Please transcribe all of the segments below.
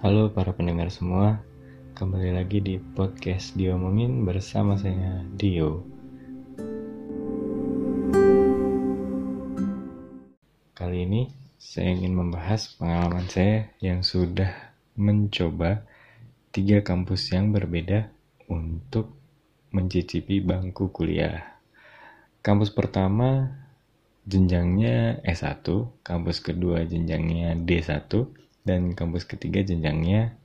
Halo para pendengar semua, kembali lagi di podcast Diomongin bersama saya Dio. Kali ini saya ingin membahas pengalaman saya yang sudah mencoba tiga kampus yang berbeda untuk mencicipi bangku kuliah. Kampus pertama jenjangnya S1, kampus kedua jenjangnya D1, dan kampus ketiga jenjangnya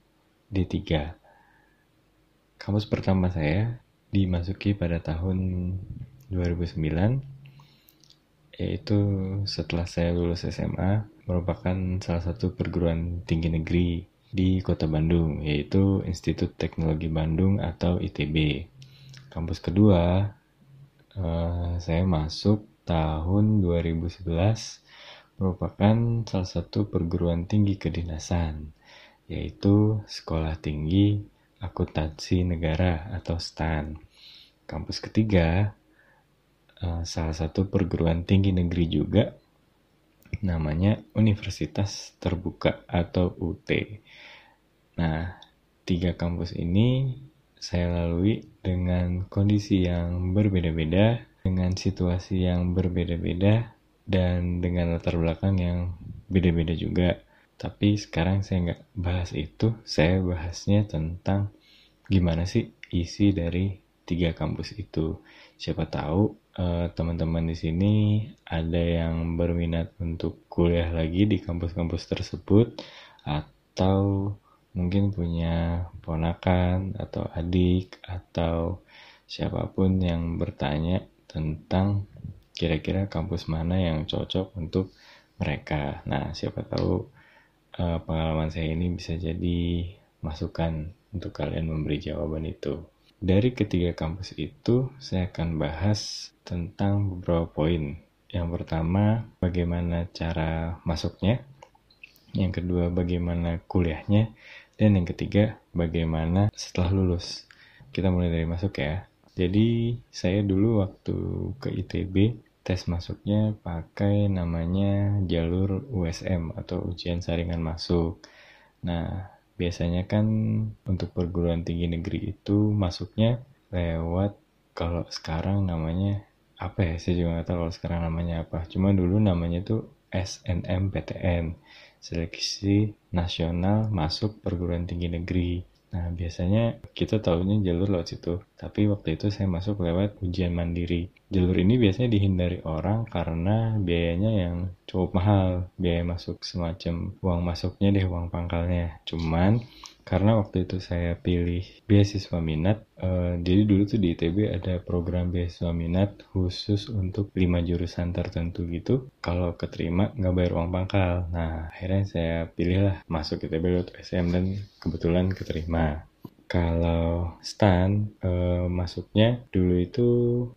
D3. Kampus pertama saya dimasuki pada tahun 2009 yaitu setelah saya lulus SMA merupakan salah satu perguruan tinggi negeri di Kota Bandung yaitu Institut Teknologi Bandung atau ITB. Kampus kedua uh, saya masuk tahun 2011 merupakan salah satu perguruan tinggi kedinasan, yaitu Sekolah Tinggi Akuntansi Negara atau STAN. Kampus ketiga, eh, salah satu perguruan tinggi negeri juga, namanya Universitas Terbuka atau UT. Nah, tiga kampus ini saya lalui dengan kondisi yang berbeda-beda, dengan situasi yang berbeda-beda, dan dengan latar belakang yang beda-beda juga. Tapi sekarang saya nggak bahas itu, saya bahasnya tentang gimana sih isi dari tiga kampus itu. Siapa tahu uh, teman-teman di sini ada yang berminat untuk kuliah lagi di kampus-kampus tersebut atau mungkin punya ponakan atau adik atau siapa pun yang bertanya tentang kira-kira kampus mana yang cocok untuk mereka. Nah, siapa tahu uh, pengalaman saya ini bisa jadi masukan untuk kalian memberi jawaban itu. Dari ketiga kampus itu, saya akan bahas tentang beberapa poin. Yang pertama, bagaimana cara masuknya. Yang kedua, bagaimana kuliahnya. Dan yang ketiga, bagaimana setelah lulus. Kita mulai dari masuk ya. Jadi saya dulu waktu ke ITB tes masuknya pakai namanya jalur USM atau ujian saringan masuk. Nah, biasanya kan untuk perguruan tinggi negeri itu masuknya lewat kalau sekarang namanya apa ya? Saya juga nggak tahu kalau sekarang namanya apa. Cuma dulu namanya tuh SNMPTN seleksi nasional masuk perguruan tinggi negeri Nah, biasanya kita tahunya jalur lewat situ. Tapi waktu itu saya masuk lewat ujian mandiri. Jalur ini biasanya dihindari orang karena biayanya yang cukup mahal. Biaya masuk semacam uang masuknya deh, uang pangkalnya. Cuman karena waktu itu saya pilih beasiswa minat uh, jadi dulu tuh di ITB ada program beasiswa minat khusus untuk lima jurusan tertentu gitu. Kalau keterima nggak bayar uang pangkal. Nah akhirnya saya pilih lah masuk ITB lewat SM dan kebetulan keterima. Kalau STAN uh, masuknya dulu itu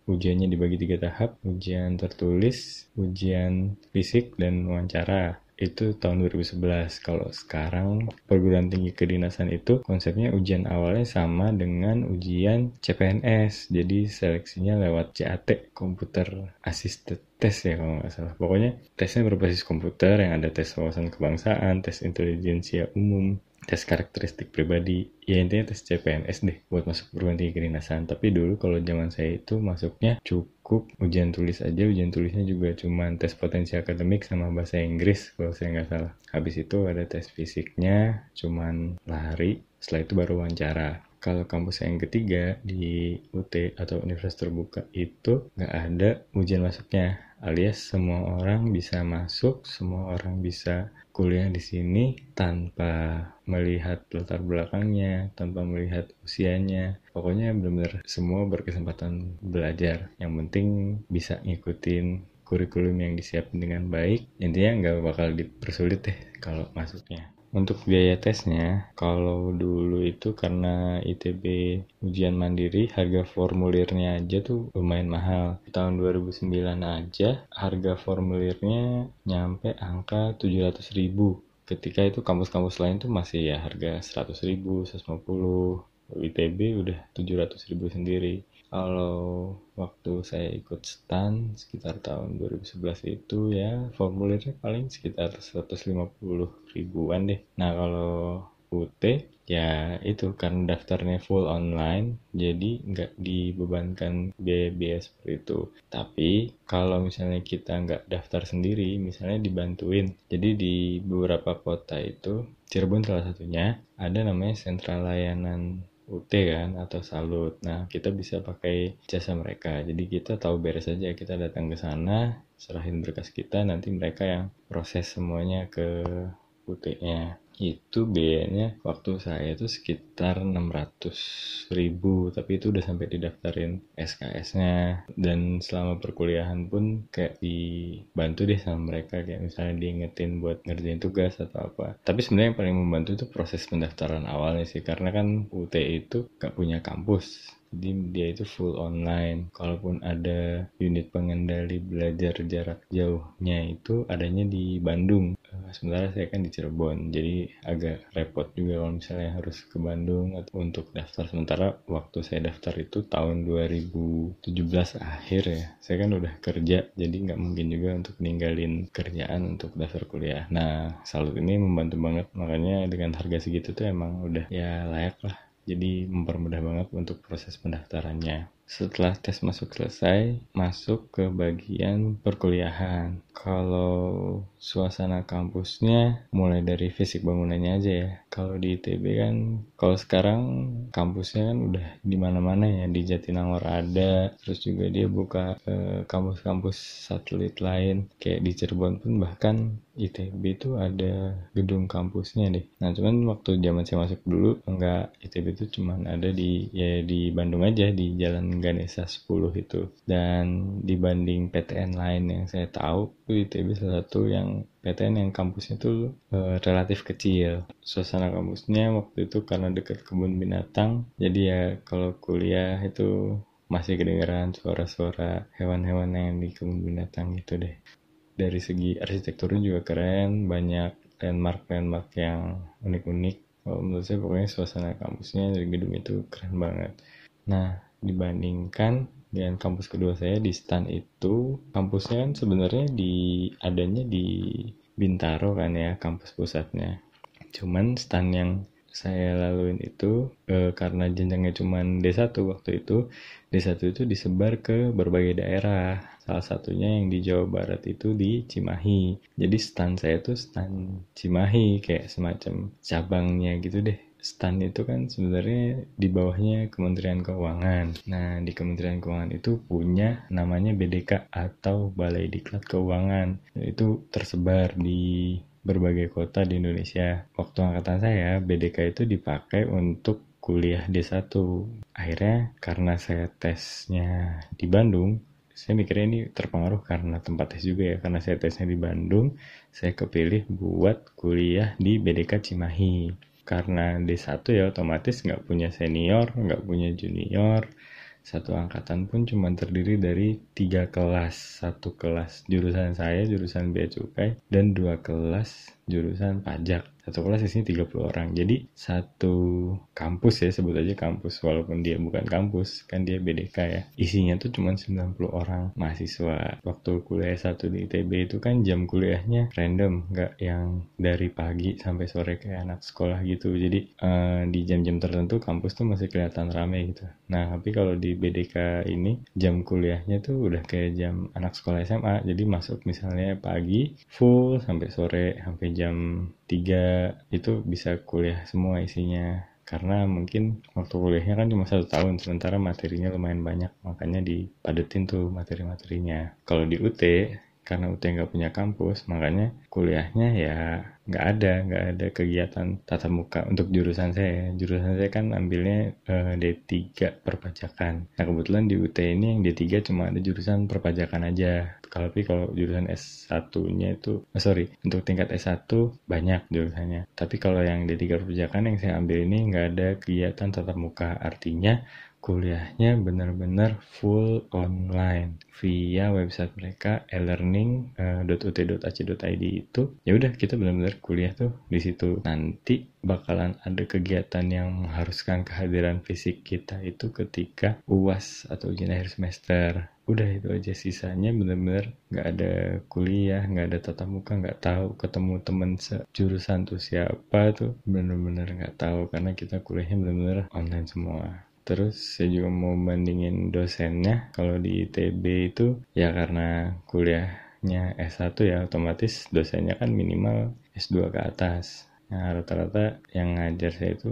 ujiannya dibagi tiga tahap ujian tertulis ujian fisik dan wawancara itu tahun 2011. Kalau sekarang perguruan tinggi kedinasan itu konsepnya ujian awalnya sama dengan ujian CPNS. Jadi seleksinya lewat CAT, Computer Assisted Test ya kalau nggak salah. Pokoknya tesnya berbasis komputer yang ada tes wawasan kebangsaan, tes intelijensia umum, tes karakteristik pribadi. Ya intinya tes CPNS deh buat masuk perguruan tinggi kedinasan. Tapi dulu kalau zaman saya itu masuknya cukup ujian tulis aja. Ujian tulisnya juga cuma tes potensi akademik sama bahasa Inggris kalau saya nggak salah. Habis itu ada tes fisiknya cuman lari. Setelah itu baru wawancara. Kalau kampus yang ketiga di UT atau Universitas Terbuka itu nggak ada ujian masuknya alias semua orang bisa masuk semua orang bisa kuliah di sini tanpa melihat latar belakangnya, tanpa melihat usianya. Pokoknya benar-benar semua berkesempatan belajar. Yang penting bisa ngikutin kurikulum yang disiapkan dengan baik. Intinya nggak bakal dipersulit deh kalau masuknya. Untuk biaya tesnya, kalau dulu itu karena ITB ujian mandiri, harga formulirnya aja tuh lumayan mahal. Tahun 2009 aja, harga formulirnya nyampe angka 700 ribu. Ketika itu kampus-kampus lain tuh masih ya harga 100 ribu, 150. ITB udah 700 ribu sendiri kalau waktu saya ikut stand sekitar tahun 2011 itu ya formulirnya paling sekitar 150 ribuan deh. Nah kalau UT ya itu karena daftarnya full online jadi nggak dibebankan biaya-biaya seperti itu. Tapi kalau misalnya kita nggak daftar sendiri misalnya dibantuin. Jadi di beberapa kota itu Cirebon salah satunya ada namanya sentral layanan UT kan atau salut. Nah, kita bisa pakai jasa mereka. Jadi kita tahu beres aja kita datang ke sana, serahin berkas kita, nanti mereka yang proses semuanya ke UT-nya itu biayanya waktu saya itu sekitar 600 ribu tapi itu udah sampai didaftarin SKS-nya dan selama perkuliahan pun kayak dibantu deh sama mereka kayak misalnya diingetin buat ngerjain tugas atau apa. Tapi sebenarnya yang paling membantu itu proses pendaftaran awalnya sih karena kan UT itu gak punya kampus jadi dia itu full online. Kalaupun ada unit pengendali belajar jarak jauhnya itu adanya di Bandung. Eh, sementara saya kan di Cirebon jadi agak repot juga kalau misalnya harus ke Bandung atau untuk daftar. Sementara waktu saya daftar itu tahun 2017 akhir ya. Saya kan udah kerja jadi nggak mungkin juga untuk ninggalin kerjaan untuk daftar kuliah. Nah salut ini membantu banget. Makanya dengan harga segitu tuh emang udah ya layak lah jadi mempermudah banget untuk proses pendaftarannya. Setelah tes masuk selesai, masuk ke bagian perkuliahan. Kalau suasana kampusnya mulai dari fisik bangunannya aja ya. Kalau di ITB kan, kalau sekarang kampusnya kan udah di mana-mana ya. Di Jatinangor ada, terus juga dia buka kampus kampus-kampus satelit lain. Kayak di Cirebon pun bahkan ITB itu ada gedung kampusnya deh. Nah cuman waktu zaman saya masuk dulu, enggak ITB itu cuman ada di ya di Bandung aja di Jalan Ganesha 10 itu. Dan dibanding PTN lain yang saya tahu, itu ITB salah satu yang PTN yang kampusnya tuh e, relatif kecil. Suasana kampusnya waktu itu karena dekat kebun binatang, jadi ya kalau kuliah itu masih kedengaran suara-suara hewan-hewan yang di kebun binatang gitu deh. Dari segi arsitekturnya juga keren, banyak landmark-landmark yang unik-unik. Kalau menurut saya pokoknya suasana kampusnya dari gedung itu keren banget. Nah, dibandingkan dengan kampus kedua saya di STAN itu kampusnya kan sebenarnya di adanya di Bintaro kan ya kampus pusatnya cuman STAN yang saya laluin itu e, karena jenjangnya cuma D1 waktu itu D1 itu disebar ke berbagai daerah salah satunya yang di Jawa Barat itu di Cimahi jadi stand saya itu stand Cimahi kayak semacam cabangnya gitu deh STAN itu kan sebenarnya di bawahnya Kementerian Keuangan. Nah, di Kementerian Keuangan itu punya namanya BDK atau Balai Diklat Keuangan. Itu tersebar di berbagai kota di Indonesia. Waktu angkatan saya, BDK itu dipakai untuk kuliah D1. Akhirnya karena saya tesnya di Bandung, saya mikirnya ini terpengaruh karena tempat tes juga ya karena saya tesnya di Bandung saya kepilih buat kuliah di BDK Cimahi karena D1 ya otomatis nggak punya senior, nggak punya junior. Satu angkatan pun cuma terdiri dari tiga kelas. Satu kelas jurusan saya, jurusan Bea Cukai, dan dua kelas jurusan pajak satu kelas isinya 30 orang. Jadi satu kampus ya sebut aja kampus walaupun dia bukan kampus kan dia BDK ya. Isinya tuh cuma 90 orang mahasiswa. Waktu kuliah satu di ITB itu kan jam kuliahnya random nggak yang dari pagi sampai sore kayak anak sekolah gitu. Jadi uh, di jam-jam tertentu kampus tuh masih kelihatan rame gitu. Nah tapi kalau di BDK ini jam kuliahnya tuh udah kayak jam anak sekolah SMA jadi masuk misalnya pagi full sampai sore sampai jam 3 itu bisa kuliah semua isinya. Karena mungkin waktu kuliahnya kan cuma satu tahun sementara materinya lumayan banyak. Makanya dipadetin tuh materi-materinya. Kalau di UT karena UT nggak punya kampus makanya kuliahnya ya nggak ada nggak ada kegiatan tatap muka untuk jurusan saya. Jurusan saya kan ambilnya uh, eh, D3 perpajakan. Nah kebetulan di UT ini yang D3 cuma ada jurusan perpajakan aja. Kalau tapi kalau jurusan S1 nya itu oh sorry untuk tingkat S1 banyak jurusannya. Tapi kalau yang D3 perpajakan yang saya ambil ini nggak ada kegiatan tatap muka. Artinya kuliahnya benar-benar full online via website mereka e-learning.ut.ac.id eh, itu. Ya udah kita benar-benar kuliah tuh di situ. Nanti bakalan ada kegiatan yang mengharuskan kehadiran fisik kita itu ketika UAS atau ujian akhir semester. Udah itu aja sisanya bener-bener nggak ada kuliah nggak ada tatap muka nggak tahu ketemu temen jurusan tuh siapa tuh. Bener-bener nggak tahu karena kita kuliahnya bener-bener online semua Terus saya juga mau bandingin dosennya. Kalau di ITB itu ya karena kuliahnya S1 ya otomatis dosennya kan minimal S2 ke atas. Nah, rata-rata yang ngajar saya itu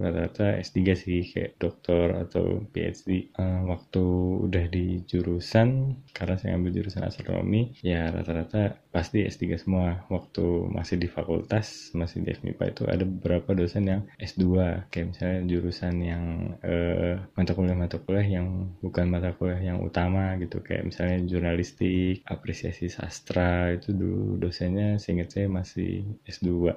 rata-rata S3 sih, kayak doktor atau PhD. Uh, eh, waktu udah di jurusan, karena saya ambil jurusan astronomi, ya rata-rata pasti S3 semua. Waktu masih di fakultas, masih di FMIPA itu ada beberapa dosen yang S2, kayak misalnya jurusan yang uh, mata kuliah-mata kuliah yang bukan mata kuliah yang utama gitu, kayak misalnya jurnalistik, apresiasi sastra, itu dulu dosennya seingat saya masih S2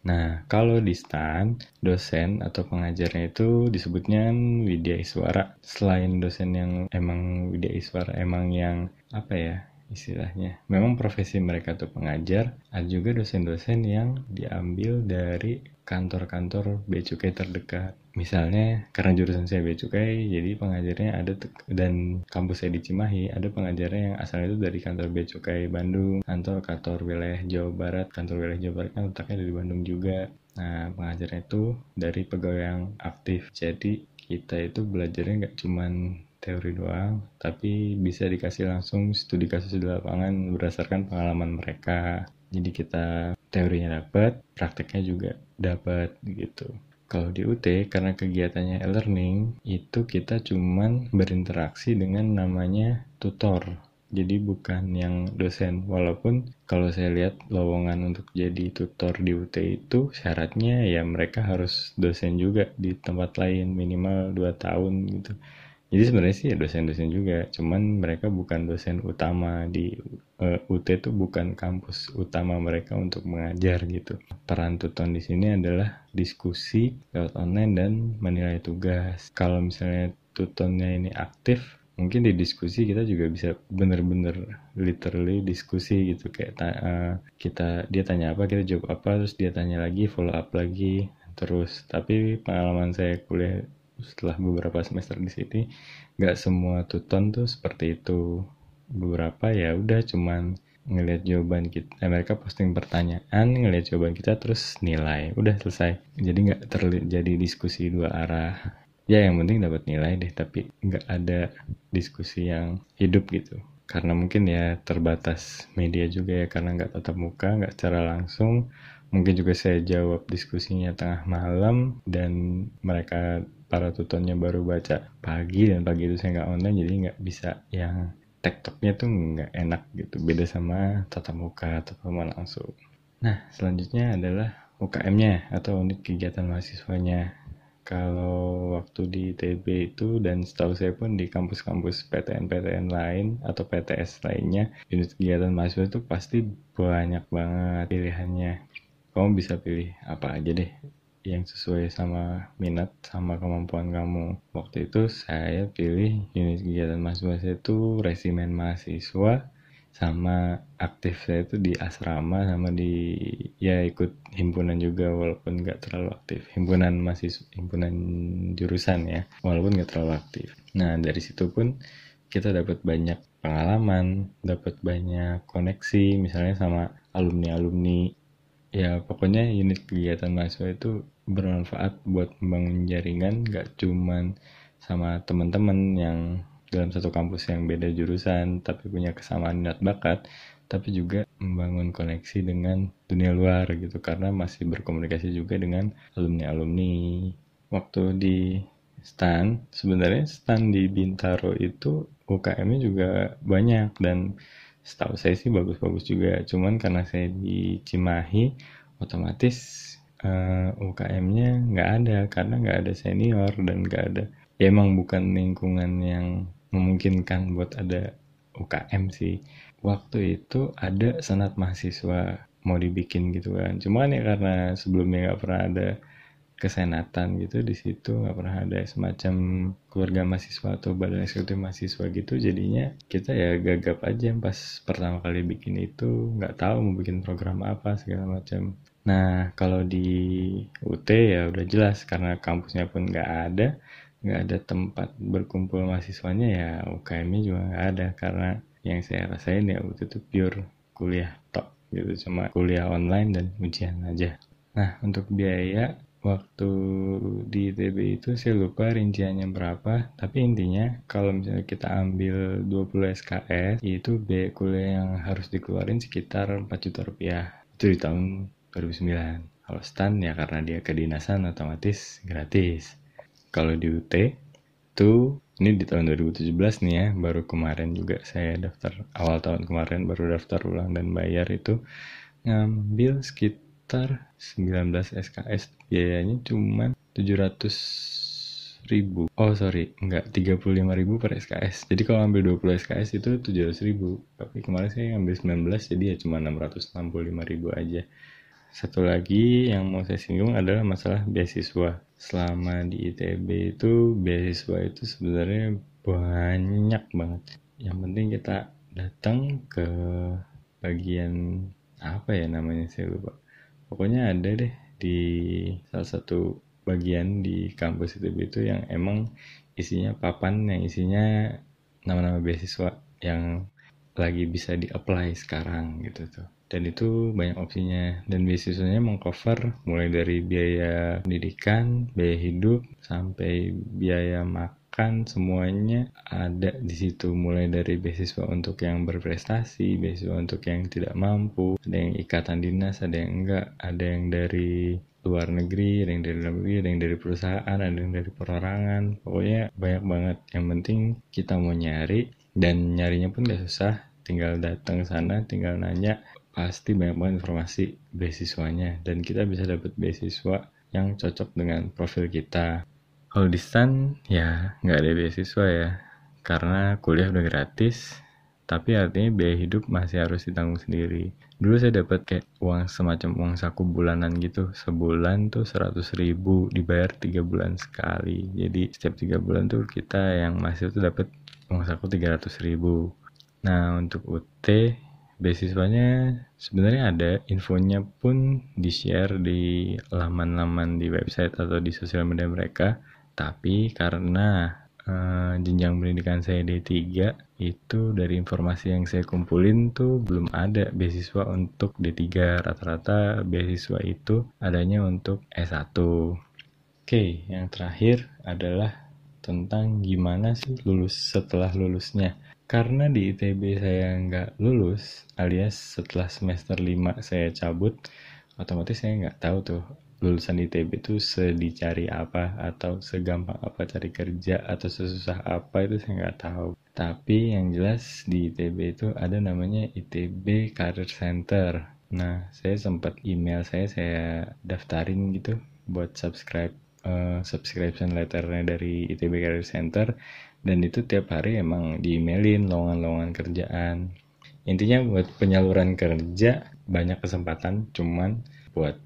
Nah, kalau di STAN, dosen atau pengajarnya itu disebutnya Widya Iswara. Selain dosen yang emang Widya Iswara emang yang apa ya istilahnya. Memang profesi mereka tuh pengajar, ada juga dosen-dosen yang diambil dari kantor-kantor becukai terdekat. Misalnya karena jurusan saya becukai, jadi pengajarnya ada dan kampus saya di Cimahi ada pengajarnya yang asalnya itu dari kantor becukai Bandung, kantor kantor wilayah Jawa Barat, kantor wilayah Jawa Barat kan letaknya di Bandung juga. Nah, pengajarnya itu dari pegawai yang aktif. Jadi kita itu belajarnya nggak cuman teori doang, tapi bisa dikasih langsung studi kasus di lapangan berdasarkan pengalaman mereka. Jadi kita teorinya dapat, prakteknya juga dapat gitu. Kalau di UT karena kegiatannya e-learning itu kita cuman berinteraksi dengan namanya tutor. Jadi bukan yang dosen. Walaupun kalau saya lihat lowongan untuk jadi tutor di UT itu syaratnya ya mereka harus dosen juga di tempat lain minimal 2 tahun gitu jadi sebenarnya sih dosen-dosen juga cuman mereka bukan dosen utama di uh, UT itu bukan kampus utama mereka untuk mengajar gitu. Peran tuton di sini adalah diskusi lewat online dan menilai tugas. Kalau misalnya tutonnya ini aktif mungkin di diskusi kita juga bisa bener-bener literally diskusi gitu. Kayak uh, kita dia tanya apa kita jawab apa terus dia tanya lagi follow up lagi terus. Tapi pengalaman saya kuliah setelah beberapa semester di sini nggak semua tuton tuh seperti itu. Beberapa ya udah cuman ngelihat jawaban kita eh, mereka posting pertanyaan ngelihat jawaban kita terus nilai. Udah selesai. Jadi nggak terjadi diskusi dua arah. Ya yang penting dapat nilai deh tapi nggak ada diskusi yang hidup gitu. Karena mungkin ya terbatas media juga ya karena nggak tatap muka nggak secara langsung. Mungkin juga saya jawab diskusinya tengah malam dan mereka para tutornya baru baca pagi dan pagi itu saya nggak online jadi nggak bisa. Yang tektoknya tuh nggak enak gitu. Beda sama tatap muka atau sama langsung. Nah selanjutnya adalah UKM-nya atau unit kegiatan mahasiswanya. Kalau waktu di TB itu dan setahu saya pun di kampus-kampus PTN-PTN lain atau PTS lainnya unit kegiatan mahasiswa itu pasti banyak banget pilihannya. Kamu bisa pilih apa aja deh yang sesuai sama minat sama kemampuan kamu. Waktu itu saya pilih unit kegiatan mahasiswa saya itu resimen mahasiswa sama aktif saya itu di asrama sama di ya ikut himpunan juga walaupun nggak terlalu aktif himpunan mahasiswa himpunan jurusan ya walaupun nggak terlalu aktif nah dari situ pun kita dapat banyak pengalaman dapat banyak koneksi misalnya sama alumni alumni ya pokoknya unit kegiatan mahasiswa itu bermanfaat buat membangun jaringan gak cuman sama teman-teman yang dalam satu kampus yang beda jurusan tapi punya kesamaan minat bakat tapi juga membangun koneksi dengan dunia luar gitu karena masih berkomunikasi juga dengan alumni-alumni. Waktu di stan sebenarnya stan di Bintaro itu UKM-nya juga banyak dan setahu saya sih bagus-bagus juga. Cuman karena saya di Cimahi otomatis uh, eh, UKM-nya nggak ada. Karena nggak ada senior dan nggak ada ya emang bukan lingkungan yang memungkinkan buat ada UKM sih. Waktu itu ada senat mahasiswa mau dibikin gitu kan. Cuman ya karena sebelumnya nggak pernah ada kesenatan gitu di situ nggak pernah ada semacam keluarga mahasiswa atau badan eksekutif mahasiswa gitu. Jadinya kita ya gagap aja pas pertama kali bikin itu nggak tahu mau bikin program apa segala macam. Nah kalau di UT ya udah jelas karena kampusnya pun nggak ada nggak ada tempat berkumpul mahasiswanya ya UKM-nya juga nggak ada. Karena yang saya rasain ya waktu itu pure kuliah tok gitu cuma kuliah online dan ujian aja. Nah untuk biaya waktu di ITB itu saya lupa rinciannya berapa tapi intinya kalau misalnya kita ambil 20 SKS itu biaya kuliah yang harus dikeluarin sekitar 4 juta rupiah. Itu di tahun 2009 kalau STAN ya karena dia kedinasan otomatis gratis. Kalau di UT itu ini di tahun 2017 nih ya baru kemarin juga saya daftar awal tahun kemarin baru daftar ulang dan bayar itu ngambil sekitar 19 SKS biayanya cuma 700 ribu. Oh sorry. Enggak 35 ribu per SKS jadi kalau ambil 20 SKS itu 700 ribu. Tapi kemarin saya ambil 19 jadi ya cuma 665 ribu aja. Satu lagi yang mau saya singgung adalah masalah beasiswa. Selama di ITB itu beasiswa itu sebenarnya banyak banget. Yang penting kita datang ke bagian apa ya namanya saya lupa. Pokoknya ada deh di salah satu bagian di kampus itu itu yang emang isinya papan yang isinya nama-nama beasiswa yang lagi bisa di-apply sekarang gitu tuh. Dan itu banyak opsinya. Dan beasiswanya mengcover mulai dari biaya pendidikan, biaya hidup sampai biaya makan kan semuanya ada di situ. Mulai dari beasiswa untuk yang berprestasi, beasiswa untuk yang tidak mampu, ada yang ikatan dinas, ada yang enggak, ada yang dari luar negeri, ada yang dari dalam negeri, ada yang dari perusahaan, ada yang dari perorangan, pokoknya banyak banget. Yang penting kita mau nyari dan nyarinya pun gak susah, tinggal datang sana, tinggal nanya, pasti banyak banget informasi beasiswanya. Dan kita bisa dapat beasiswa yang cocok dengan profil kita kalau di STAN ya nggak ada beasiswa ya. Karena kuliah udah gratis tapi artinya biaya hidup masih harus ditanggung sendiri. Dulu saya dapat kayak uang semacam uang saku bulanan gitu. Sebulan tuh 100 ribu dibayar tiga bulan sekali. Jadi setiap tiga bulan tuh kita yang masih tuh dapat uang saku 300 ribu. Nah untuk UT beasiswanya sebenarnya ada. Infonya pun di share di laman-laman di website atau di sosial media mereka tapi karena uh, jenjang pendidikan saya D3 itu dari informasi yang saya kumpulin tuh belum ada beasiswa untuk D3 rata-rata beasiswa itu adanya untuk S1 oke yang terakhir adalah tentang gimana sih lulus setelah lulusnya. Karena di ITB saya nggak lulus alias setelah semester 5 saya cabut otomatis saya nggak tahu tuh lulusan ITB itu sedicari apa atau segampang apa cari kerja atau sesusah apa itu saya nggak tahu. Tapi yang jelas di ITB itu ada namanya ITB Career Center. Nah saya sempat email saya saya daftarin gitu buat subscribe uh, subscription letternya dari ITB Career Center. Dan itu tiap hari emang di emailin lowongan-lowongan kerjaan. Intinya buat penyaluran kerja banyak kesempatan cuman buat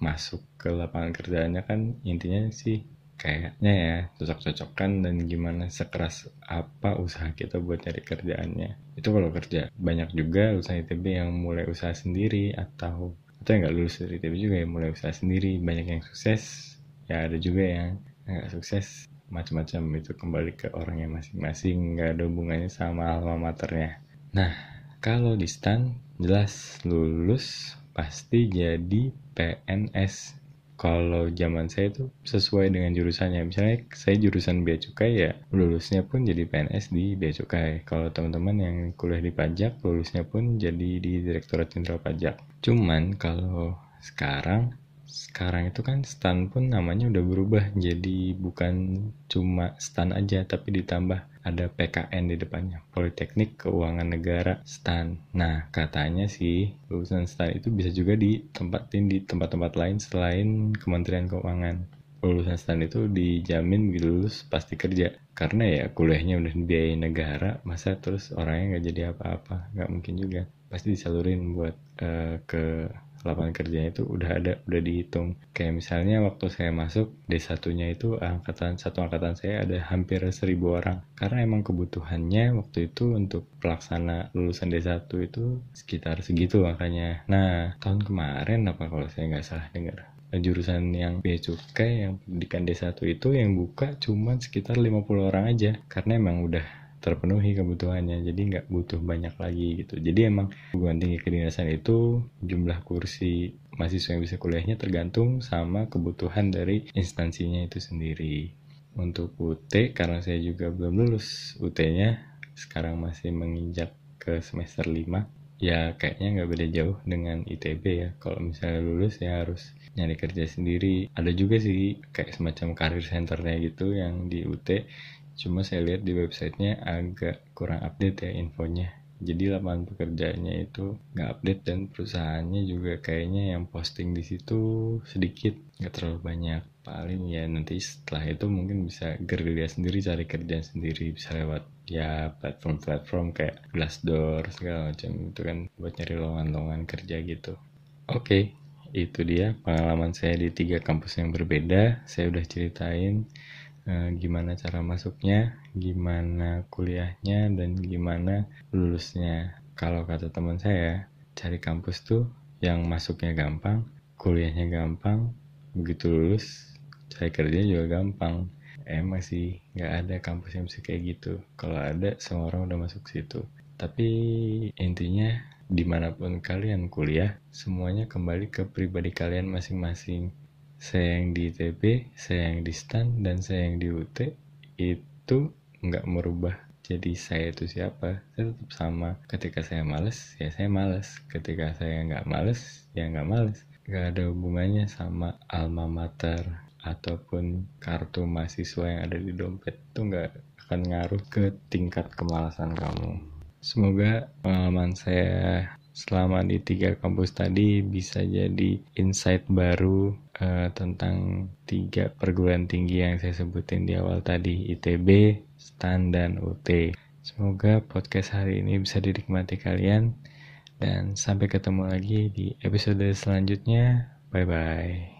masuk ke lapangan kerjanya kan intinya sih kayaknya ya cocok-cocokkan dan gimana sekeras apa usaha kita buat cari kerjaannya. Itu kalau kerja banyak juga usaha ITB yang mulai usaha sendiri atau atau yang nggak lulus dari ITB juga yang mulai usaha sendiri. Banyak yang sukses ya ada juga yang nggak sukses. Macam-macam itu kembali ke orangnya masing-masing nggak ada hubungannya sama alma maternya. Nah kalau di stan jelas lulus pasti jadi PNS kalau zaman saya itu sesuai dengan jurusannya. Misalnya saya jurusan bea cukai ya lulusnya pun jadi PNS di bea cukai. Kalau teman-teman yang kuliah di pajak lulusnya pun jadi di Direktorat Jenderal Pajak. Cuman kalau sekarang sekarang itu kan stan pun namanya udah berubah. Jadi bukan cuma stan aja tapi ditambah ada PKN di depannya Politeknik Keuangan Negara stan. Nah katanya sih lulusan stan itu bisa juga ditempatin di tempat-tempat lain selain Kementerian Keuangan. Lulusan stan itu dijamin begitu lulus pasti kerja. Karena ya kuliahnya udah dibiayai negara masa terus orangnya nggak jadi apa-apa? Nggak mungkin juga. Pasti disalurin buat uh, ke lapangan kerjanya itu udah ada udah dihitung. Kayak misalnya waktu saya masuk D1 nya itu angkatan satu angkatan saya ada hampir seribu orang. Karena emang kebutuhannya waktu itu untuk pelaksana lulusan D1 itu sekitar segitu makanya. Nah tahun kemarin apa kalau saya nggak salah dengar jurusan yang bea cukai yang pendidikan D1 itu yang buka cuma sekitar 50 orang aja. Karena emang udah terpenuhi kebutuhannya. Jadi nggak butuh banyak lagi gitu. Jadi emang perguruan tinggi kedinasan itu jumlah kursi mahasiswa yang bisa kuliahnya tergantung sama kebutuhan dari instansinya itu sendiri. Untuk UT karena saya juga belum lulus UT-nya sekarang masih menginjak ke semester 5 ya kayaknya nggak beda jauh dengan ITB ya. Kalau misalnya lulus ya harus nyari kerja sendiri. Ada juga sih kayak semacam karir centernya gitu yang di UT Cuma saya lihat di websitenya agak kurang update ya infonya. Jadi lapangan pekerjaannya itu nggak update dan perusahaannya juga kayaknya yang posting di situ sedikit, nggak terlalu banyak. Paling ya nanti setelah itu mungkin bisa gerilya sendiri cari kerjaan sendiri bisa lewat ya platform-platform kayak Glassdoor segala macam itu kan buat nyari lowongan-lowongan kerja gitu. Oke, okay, itu dia pengalaman saya di tiga kampus yang berbeda. Saya udah ceritain Eh, gimana cara masuknya, gimana kuliahnya, dan gimana lulusnya. Kalau kata teman saya, cari kampus tuh yang masuknya gampang, kuliahnya gampang, begitu lulus, cari kerja juga gampang. Emang sih nggak ada kampus yang bisa kayak gitu. Kalau ada, semua orang udah masuk situ. Tapi intinya di mana pun kalian kuliah, semuanya kembali ke pribadi kalian masing-masing saya yang di ITB, saya yang di STAN, dan saya yang di UT itu nggak merubah jadi saya itu siapa. Saya tetap sama. Ketika saya males ya saya males. Ketika saya nggak males ya nggak males. Nggak ada hubungannya sama alma mater ataupun kartu mahasiswa yang ada di dompet. Itu nggak akan ngaruh ke tingkat kemalasan kamu. Semoga pengalaman saya selama di tiga kampus tadi bisa jadi insight baru uh, tentang tiga perguruan tinggi yang saya sebutin di awal tadi ITB, STAN, dan UT. Semoga podcast hari ini bisa dinikmati kalian dan sampai ketemu lagi di episode selanjutnya. Bye bye.